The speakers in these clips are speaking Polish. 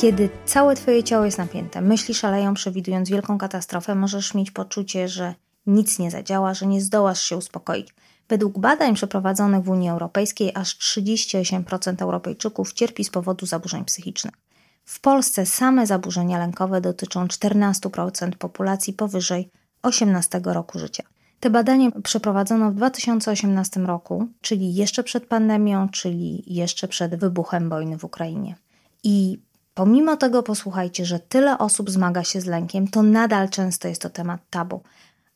Kiedy całe Twoje ciało jest napięte, myśli szaleją, przewidując wielką katastrofę, możesz mieć poczucie, że nic nie zadziała, że nie zdołasz się uspokoić. Według badań przeprowadzonych w Unii Europejskiej aż 38% Europejczyków cierpi z powodu zaburzeń psychicznych. W Polsce same zaburzenia lękowe dotyczą 14% populacji powyżej 18 roku życia. Te badania przeprowadzono w 2018 roku, czyli jeszcze przed pandemią, czyli jeszcze przed wybuchem wojny w Ukrainie. I pomimo tego, posłuchajcie, że tyle osób zmaga się z lękiem, to nadal często jest to temat tabu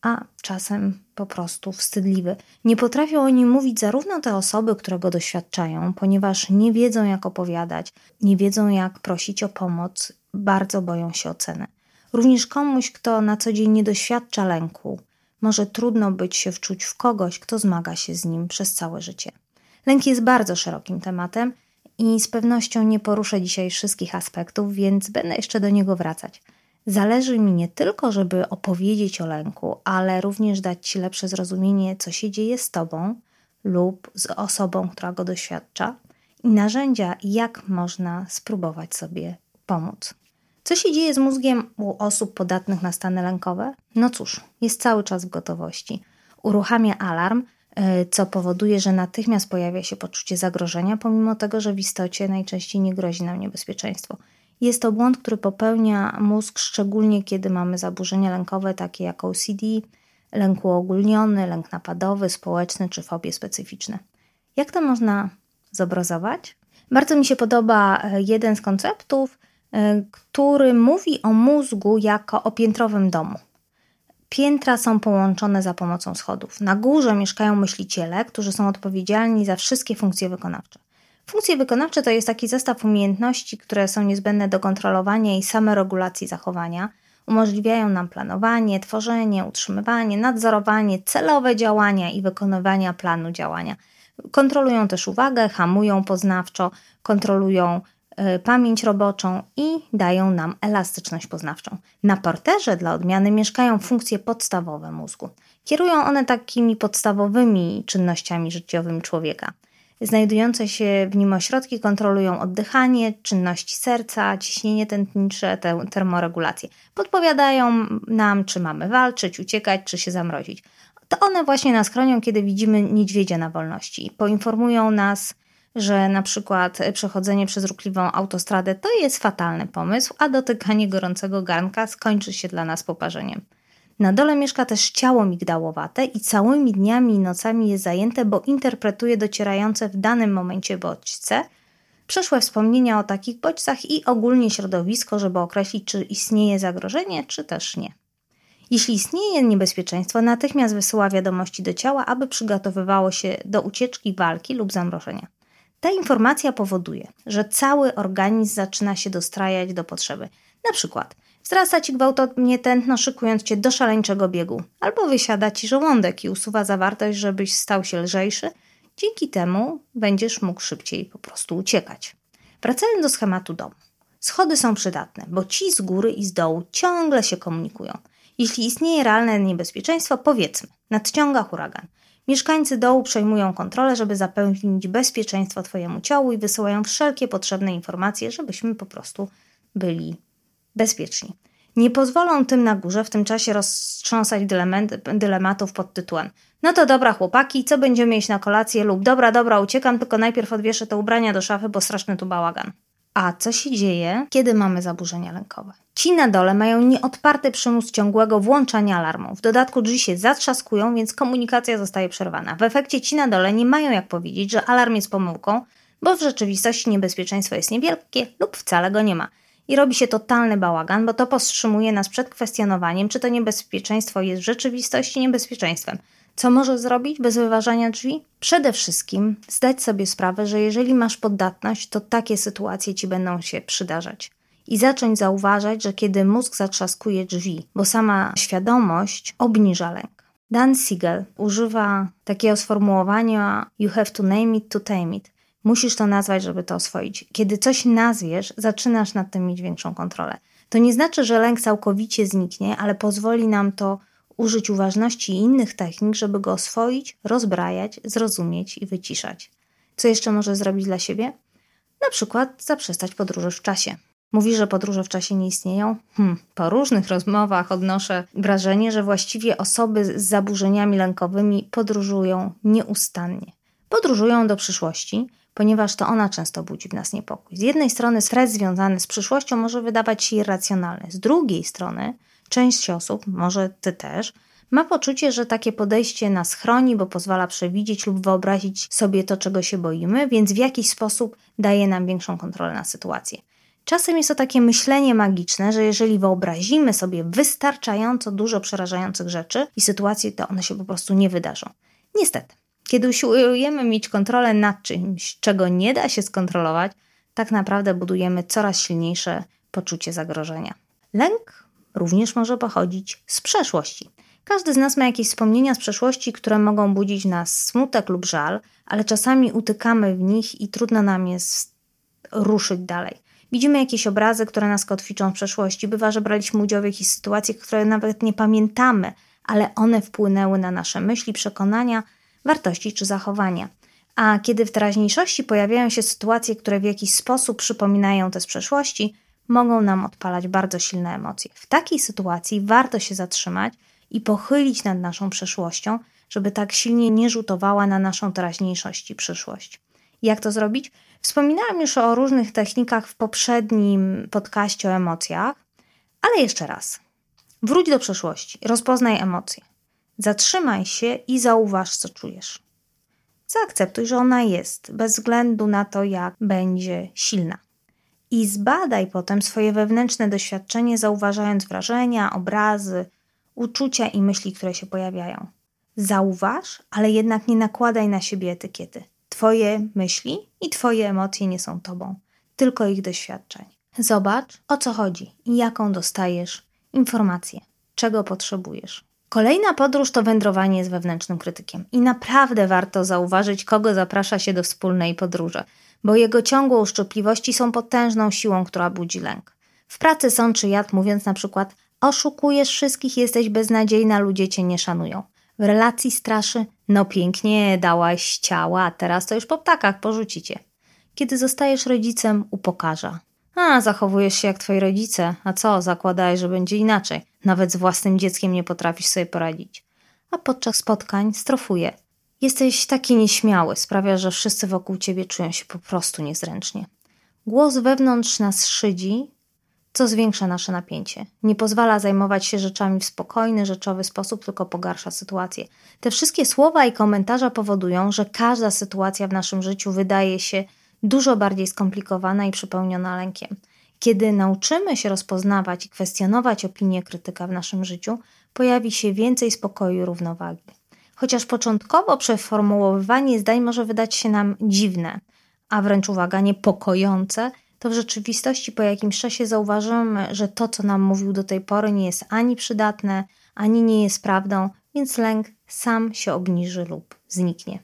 a czasem po prostu wstydliwy. Nie potrafią o nim mówić zarówno te osoby, które go doświadczają, ponieważ nie wiedzą, jak opowiadać, nie wiedzą, jak prosić o pomoc, bardzo boją się oceny. Również komuś, kto na co dzień nie doświadcza lęku, może trudno być się wczuć w kogoś, kto zmaga się z nim przez całe życie. Lęk jest bardzo szerokim tematem i z pewnością nie poruszę dzisiaj wszystkich aspektów, więc będę jeszcze do niego wracać. Zależy mi nie tylko, żeby opowiedzieć o lęku, ale również dać Ci lepsze zrozumienie, co się dzieje z Tobą lub z osobą, która go doświadcza, i narzędzia, jak można spróbować sobie pomóc. Co się dzieje z mózgiem u osób podatnych na stany lękowe? No cóż, jest cały czas w gotowości. Uruchamia alarm, co powoduje, że natychmiast pojawia się poczucie zagrożenia, pomimo tego, że w istocie najczęściej nie grozi nam niebezpieczeństwo. Jest to błąd, który popełnia mózg, szczególnie kiedy mamy zaburzenia lękowe takie jak OCD, lęk uogólniony, lęk napadowy, społeczny czy fobie specyficzne. Jak to można zobrazować? Bardzo mi się podoba e, jeden z konceptów, e, który mówi o mózgu jako o piętrowym domu. Piętra są połączone za pomocą schodów. Na górze mieszkają myśliciele, którzy są odpowiedzialni za wszystkie funkcje wykonawcze. Funkcje wykonawcze to jest taki zestaw umiejętności, które są niezbędne do kontrolowania i samoregulacji zachowania. Umożliwiają nam planowanie, tworzenie, utrzymywanie, nadzorowanie, celowe działania i wykonywania planu działania. Kontrolują też uwagę, hamują poznawczo, kontrolują pamięć roboczą i dają nam elastyczność poznawczą. Na porterze dla odmiany mieszkają funkcje podstawowe mózgu. Kierują one takimi podstawowymi czynnościami życiowymi człowieka. Znajdujące się w nim ośrodki kontrolują oddychanie, czynności serca, ciśnienie tętnicze, te, termoregulację. Podpowiadają nam, czy mamy walczyć, uciekać, czy się zamrozić. To one właśnie nas chronią, kiedy widzimy niedźwiedzia na wolności. Poinformują nas, że na przykład przechodzenie przez ruchliwą autostradę to jest fatalny pomysł, a dotykanie gorącego garnka skończy się dla nas poparzeniem. Na dole mieszka też ciało migdałowate i całymi dniami i nocami jest zajęte, bo interpretuje docierające w danym momencie bodźce, przeszłe wspomnienia o takich bodźcach i ogólnie środowisko, żeby określić, czy istnieje zagrożenie, czy też nie. Jeśli istnieje niebezpieczeństwo, natychmiast wysyła wiadomości do ciała, aby przygotowywało się do ucieczki, walki lub zamrożenia. Ta informacja powoduje, że cały organizm zaczyna się dostrajać do potrzeby. Na przykład Wzrasta ci gwałtownie tętno, szykując cię do szaleńczego biegu, albo wysiada ci żołądek i usuwa zawartość, żebyś stał się lżejszy. Dzięki temu będziesz mógł szybciej po prostu uciekać. Wracając do schematu domu. Schody są przydatne, bo ci z góry i z dołu ciągle się komunikują. Jeśli istnieje realne niebezpieczeństwo, powiedzmy, nadciąga huragan. Mieszkańcy dołu przejmują kontrolę, żeby zapewnić bezpieczeństwo Twojemu ciału i wysyłają wszelkie potrzebne informacje, żebyśmy po prostu byli bezpieczni. Nie pozwolą tym na górze w tym czasie roztrząsać dylematów pod tytułem no to dobra chłopaki, co będziemy jeść na kolację lub dobra, dobra, uciekam, tylko najpierw odwieszę te ubrania do szafy, bo straszny tu bałagan. A co się dzieje, kiedy mamy zaburzenia lękowe? Ci na dole mają nieodparty przymus ciągłego włączania alarmu. W dodatku drzwi się zatrzaskują, więc komunikacja zostaje przerwana. W efekcie ci na dole nie mają jak powiedzieć, że alarm jest pomyłką, bo w rzeczywistości niebezpieczeństwo jest niewielkie lub wcale go nie ma i robi się totalny bałagan, bo to powstrzymuje nas przed kwestionowaniem, czy to niebezpieczeństwo jest w rzeczywistości niebezpieczeństwem. Co możesz zrobić bez wyważania drzwi? Przede wszystkim zdać sobie sprawę, że jeżeli masz poddatność, to takie sytuacje ci będą się przydarzać. I zacząć zauważać, że kiedy mózg zatrzaskuje drzwi, bo sama świadomość obniża lęk. Dan Siegel używa takiego sformułowania You have to name it to tame it. Musisz to nazwać, żeby to oswoić. Kiedy coś nazwiesz, zaczynasz nad tym mieć większą kontrolę. To nie znaczy, że lęk całkowicie zniknie, ale pozwoli nam to użyć uważności i innych technik, żeby go oswoić, rozbrajać, zrozumieć i wyciszać. Co jeszcze może zrobić dla siebie? Na przykład zaprzestać podróży w czasie. Mówi, że podróże w czasie nie istnieją? Hmm, po różnych rozmowach odnoszę wrażenie, że właściwie osoby z zaburzeniami lękowymi podróżują nieustannie. Podróżują do przyszłości, ponieważ to ona często budzi w nas niepokój. Z jednej strony stres związany z przyszłością może wydawać się irracjonalny, z drugiej strony część osób, może ty też, ma poczucie, że takie podejście nas chroni, bo pozwala przewidzieć lub wyobrazić sobie to, czego się boimy, więc w jakiś sposób daje nam większą kontrolę na sytuację. Czasem jest to takie myślenie magiczne, że jeżeli wyobrazimy sobie wystarczająco dużo przerażających rzeczy i sytuacji, to one się po prostu nie wydarzą. Niestety, kiedy usiłujemy mieć kontrolę nad czymś, czego nie da się skontrolować, tak naprawdę budujemy coraz silniejsze poczucie zagrożenia. Lęk również może pochodzić z przeszłości. Każdy z nas ma jakieś wspomnienia z przeszłości, które mogą budzić nas smutek lub żal, ale czasami utykamy w nich i trudno nam jest ruszyć dalej. Widzimy jakieś obrazy, które nas kotwiczą w przeszłości. Bywa, że braliśmy udział w jakichś sytuacjach, które nawet nie pamiętamy, ale one wpłynęły na nasze myśli, przekonania, wartości czy zachowania. A kiedy w teraźniejszości pojawiają się sytuacje, które w jakiś sposób przypominają te z przeszłości, mogą nam odpalać bardzo silne emocje. W takiej sytuacji warto się zatrzymać i pochylić nad naszą przeszłością, żeby tak silnie nie rzutowała na naszą teraźniejszość i przyszłość. Jak to zrobić? Wspominałam już o różnych technikach w poprzednim podcaście o emocjach, ale jeszcze raz. Wróć do przeszłości, rozpoznaj emocje. Zatrzymaj się i zauważ, co czujesz. Zaakceptuj, że ona jest, bez względu na to, jak będzie silna. I zbadaj potem swoje wewnętrzne doświadczenie, zauważając wrażenia, obrazy, uczucia i myśli, które się pojawiają. Zauważ, ale jednak nie nakładaj na siebie etykiety. Twoje myśli i Twoje emocje nie są Tobą, tylko ich doświadczeń. Zobacz, o co chodzi i jaką dostajesz informację, czego potrzebujesz. Kolejna podróż to wędrowanie z wewnętrznym krytykiem. I naprawdę warto zauważyć, kogo zaprasza się do wspólnej podróży, bo jego ciągłe uszczypliwości są potężną siłą, która budzi lęk. W pracy są czy jad, mówiąc na przykład oszukujesz wszystkich, jesteś beznadziejna, ludzie cię nie szanują. W relacji straszy, no pięknie dałaś ciała, a teraz to już po ptakach porzucicie. Kiedy zostajesz rodzicem, upokarza. A, zachowujesz się jak twoi rodzice. A co, zakładałeś, że będzie inaczej. Nawet z własnym dzieckiem nie potrafisz sobie poradzić. A podczas spotkań strofuje. Jesteś taki nieśmiały, sprawia, że wszyscy wokół ciebie czują się po prostu niezręcznie. Głos wewnątrz nas szydzi, co zwiększa nasze napięcie. Nie pozwala zajmować się rzeczami w spokojny, rzeczowy sposób, tylko pogarsza sytuację. Te wszystkie słowa i komentarze powodują, że każda sytuacja w naszym życiu wydaje się dużo bardziej skomplikowana i przepełniona lękiem. Kiedy nauczymy się rozpoznawać i kwestionować opinię krytyka w naszym życiu, pojawi się więcej spokoju i równowagi. Chociaż początkowo przeformułowywanie zdań może wydać się nam dziwne, a wręcz uwaga, niepokojące, to w rzeczywistości po jakimś czasie zauważymy, że to, co nam mówił do tej pory, nie jest ani przydatne, ani nie jest prawdą, więc lęk sam się obniży lub zniknie.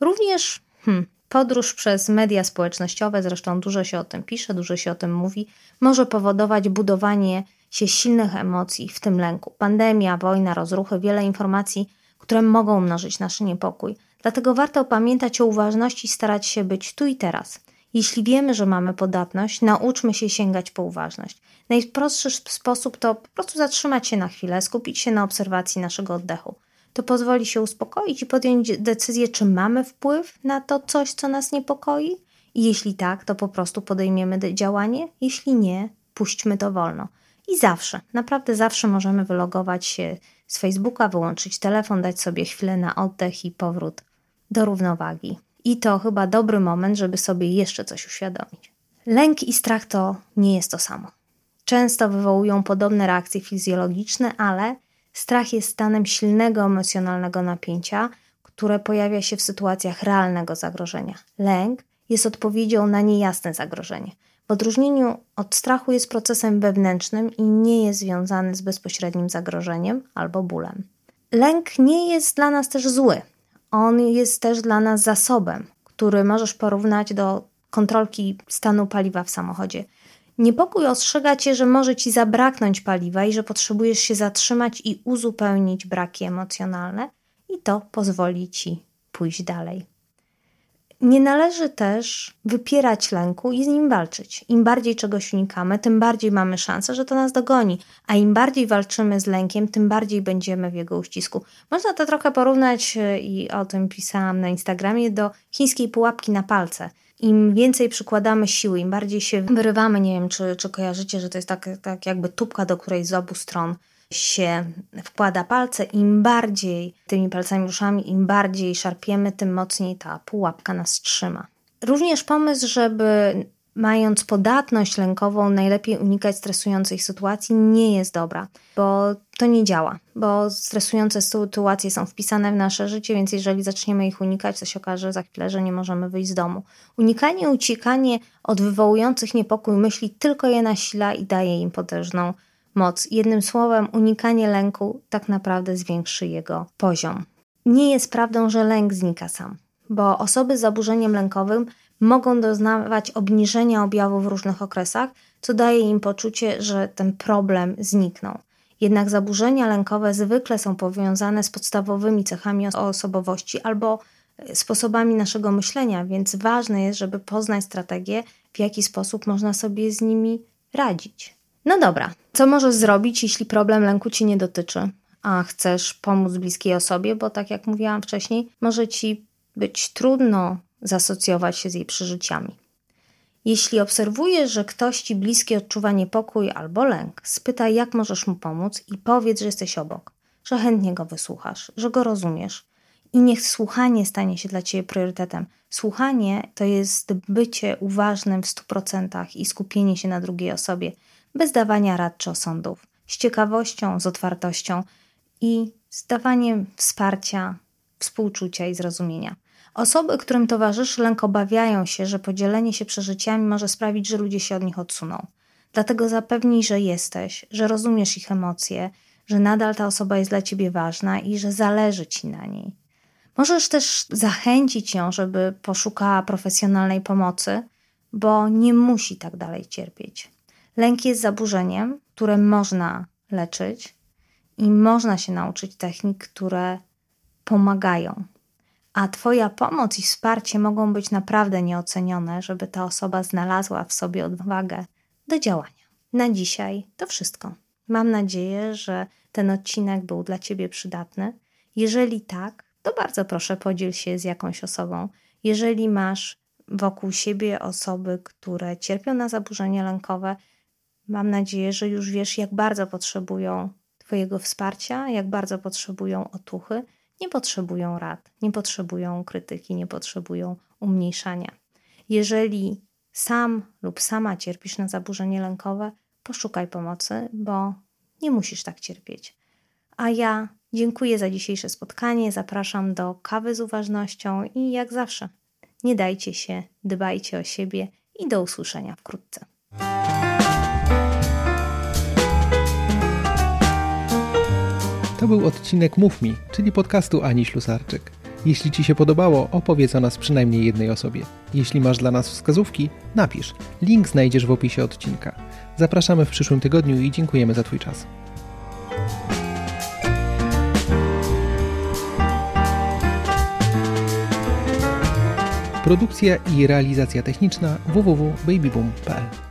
Również hmm, podróż przez media społecznościowe, zresztą dużo się o tym pisze, dużo się o tym mówi, może powodować budowanie się silnych emocji, w tym lęku. Pandemia, wojna, rozruchy, wiele informacji, które mogą mnożyć nasz niepokój. Dlatego warto pamiętać o uważności i starać się być tu i teraz. Jeśli wiemy, że mamy podatność, nauczmy się sięgać po uważność. Najprostszy sposób to po prostu zatrzymać się na chwilę, skupić się na obserwacji naszego oddechu. To pozwoli się uspokoić i podjąć decyzję, czy mamy wpływ na to coś, co nas niepokoi. I jeśli tak, to po prostu podejmiemy działanie, jeśli nie, puśćmy to wolno. I zawsze, naprawdę zawsze możemy wylogować się z Facebooka, wyłączyć telefon, dać sobie chwilę na oddech i powrót do równowagi. I to chyba dobry moment, żeby sobie jeszcze coś uświadomić. Lęk i strach to nie jest to samo. Często wywołują podobne reakcje fizjologiczne, ale strach jest stanem silnego emocjonalnego napięcia, które pojawia się w sytuacjach realnego zagrożenia. Lęk jest odpowiedzią na niejasne zagrożenie. W odróżnieniu od strachu jest procesem wewnętrznym i nie jest związany z bezpośrednim zagrożeniem albo bólem. Lęk nie jest dla nas też zły on jest też dla nas zasobem, który możesz porównać do kontrolki stanu paliwa w samochodzie. Niepokój ostrzega cię, że może ci zabraknąć paliwa i że potrzebujesz się zatrzymać i uzupełnić braki emocjonalne, i to pozwoli ci pójść dalej. Nie należy też wypierać lęku i z nim walczyć. Im bardziej czegoś unikamy, tym bardziej mamy szansę, że to nas dogoni, a im bardziej walczymy z lękiem, tym bardziej będziemy w jego uścisku. Można to trochę porównać e, i o tym pisałam na Instagramie do chińskiej pułapki na palce. Im więcej przykładamy siły, im bardziej się wyrywamy, nie wiem, czy, czy kojarzycie, że to jest tak, tak jakby tubka, do której z obu stron się wkłada palce, im bardziej tymi palcami ruszamy, im bardziej szarpiemy, tym mocniej ta pułapka nas trzyma. Również pomysł, żeby mając podatność lękową, najlepiej unikać stresujących sytuacji, nie jest dobra, bo to nie działa, bo stresujące sytuacje są wpisane w nasze życie, więc jeżeli zaczniemy ich unikać, to się okaże za chwilę, że nie możemy wyjść z domu. Unikanie, uciekanie od wywołujących niepokój myśli tylko je nasila i daje im potężną moc. Jednym słowem, unikanie lęku tak naprawdę zwiększy jego poziom. Nie jest prawdą, że lęk znika sam, bo osoby z zaburzeniem lękowym mogą doznawać obniżenia objawów w różnych okresach, co daje im poczucie, że ten problem zniknął. Jednak zaburzenia lękowe zwykle są powiązane z podstawowymi cechami osobowości albo e, sposobami naszego myślenia, więc ważne jest, żeby poznać strategię, w jaki sposób można sobie z nimi radzić. No dobra, co możesz zrobić, jeśli problem lęku ci nie dotyczy, a chcesz pomóc bliskiej osobie, bo tak jak mówiłam wcześniej, może ci być trudno zasocjować się z jej przeżyciami. Jeśli obserwujesz, że ktoś ci bliski odczuwa niepokój albo lęk, spytaj, jak możesz mu pomóc i powiedz, że jesteś obok, że chętnie go wysłuchasz, że go rozumiesz. I niech słuchanie stanie się dla ciebie priorytetem. Słuchanie to jest bycie uważnym w 100% i skupienie się na drugiej osobie, bez dawania rad czy osądów, z ciekawością, z otwartością i z dawaniem wsparcia, współczucia i zrozumienia. Osoby, którym towarzyszy lęk, obawiają się, że podzielenie się przeżyciami może sprawić, że ludzie się od nich odsuną. Dlatego zapewnij, że jesteś, że rozumiesz ich emocje, że nadal ta osoba jest dla ciebie ważna i że zależy ci na niej. Możesz też zachęcić ją, żeby poszukała profesjonalnej pomocy, bo nie musi tak dalej cierpieć. Lęk jest zaburzeniem, które można leczyć i można się nauczyć technik, które pomagają a Twoja pomoc i wsparcie mogą być naprawdę nieocenione, żeby ta osoba znalazła w sobie odwagę do działania. Na dzisiaj to wszystko. Mam nadzieję, że ten odcinek był dla Ciebie przydatny. Jeżeli tak, to bardzo proszę podziel się z jakąś osobą. Jeżeli masz wokół siebie osoby, które cierpią na zaburzenia lękowe, mam nadzieję, że już wiesz, jak bardzo potrzebują Twojego wsparcia, jak bardzo potrzebują otuchy nie potrzebują rad, nie potrzebują krytyki, nie potrzebują umniejszania. Jeżeli sam lub sama cierpisz na zaburzenie lękowe, poszukaj pomocy, bo nie musisz tak cierpieć. A ja dziękuję za dzisiejsze spotkanie, zapraszam do kawy z uważnością i jak zawsze, nie dajcie się, dbajcie o siebie i do usłyszenia wkrótce. Był odcinek Mów Mi, czyli podcastu Ani Ślusarczyk. Jeśli Ci się podobało, opowiedz o nas przynajmniej jednej osobie. Jeśli masz dla nas wskazówki, napisz. Link znajdziesz w opisie odcinka. Zapraszamy w przyszłym tygodniu i dziękujemy za Twój czas. Produkcja i realizacja techniczna www.babyboom.pl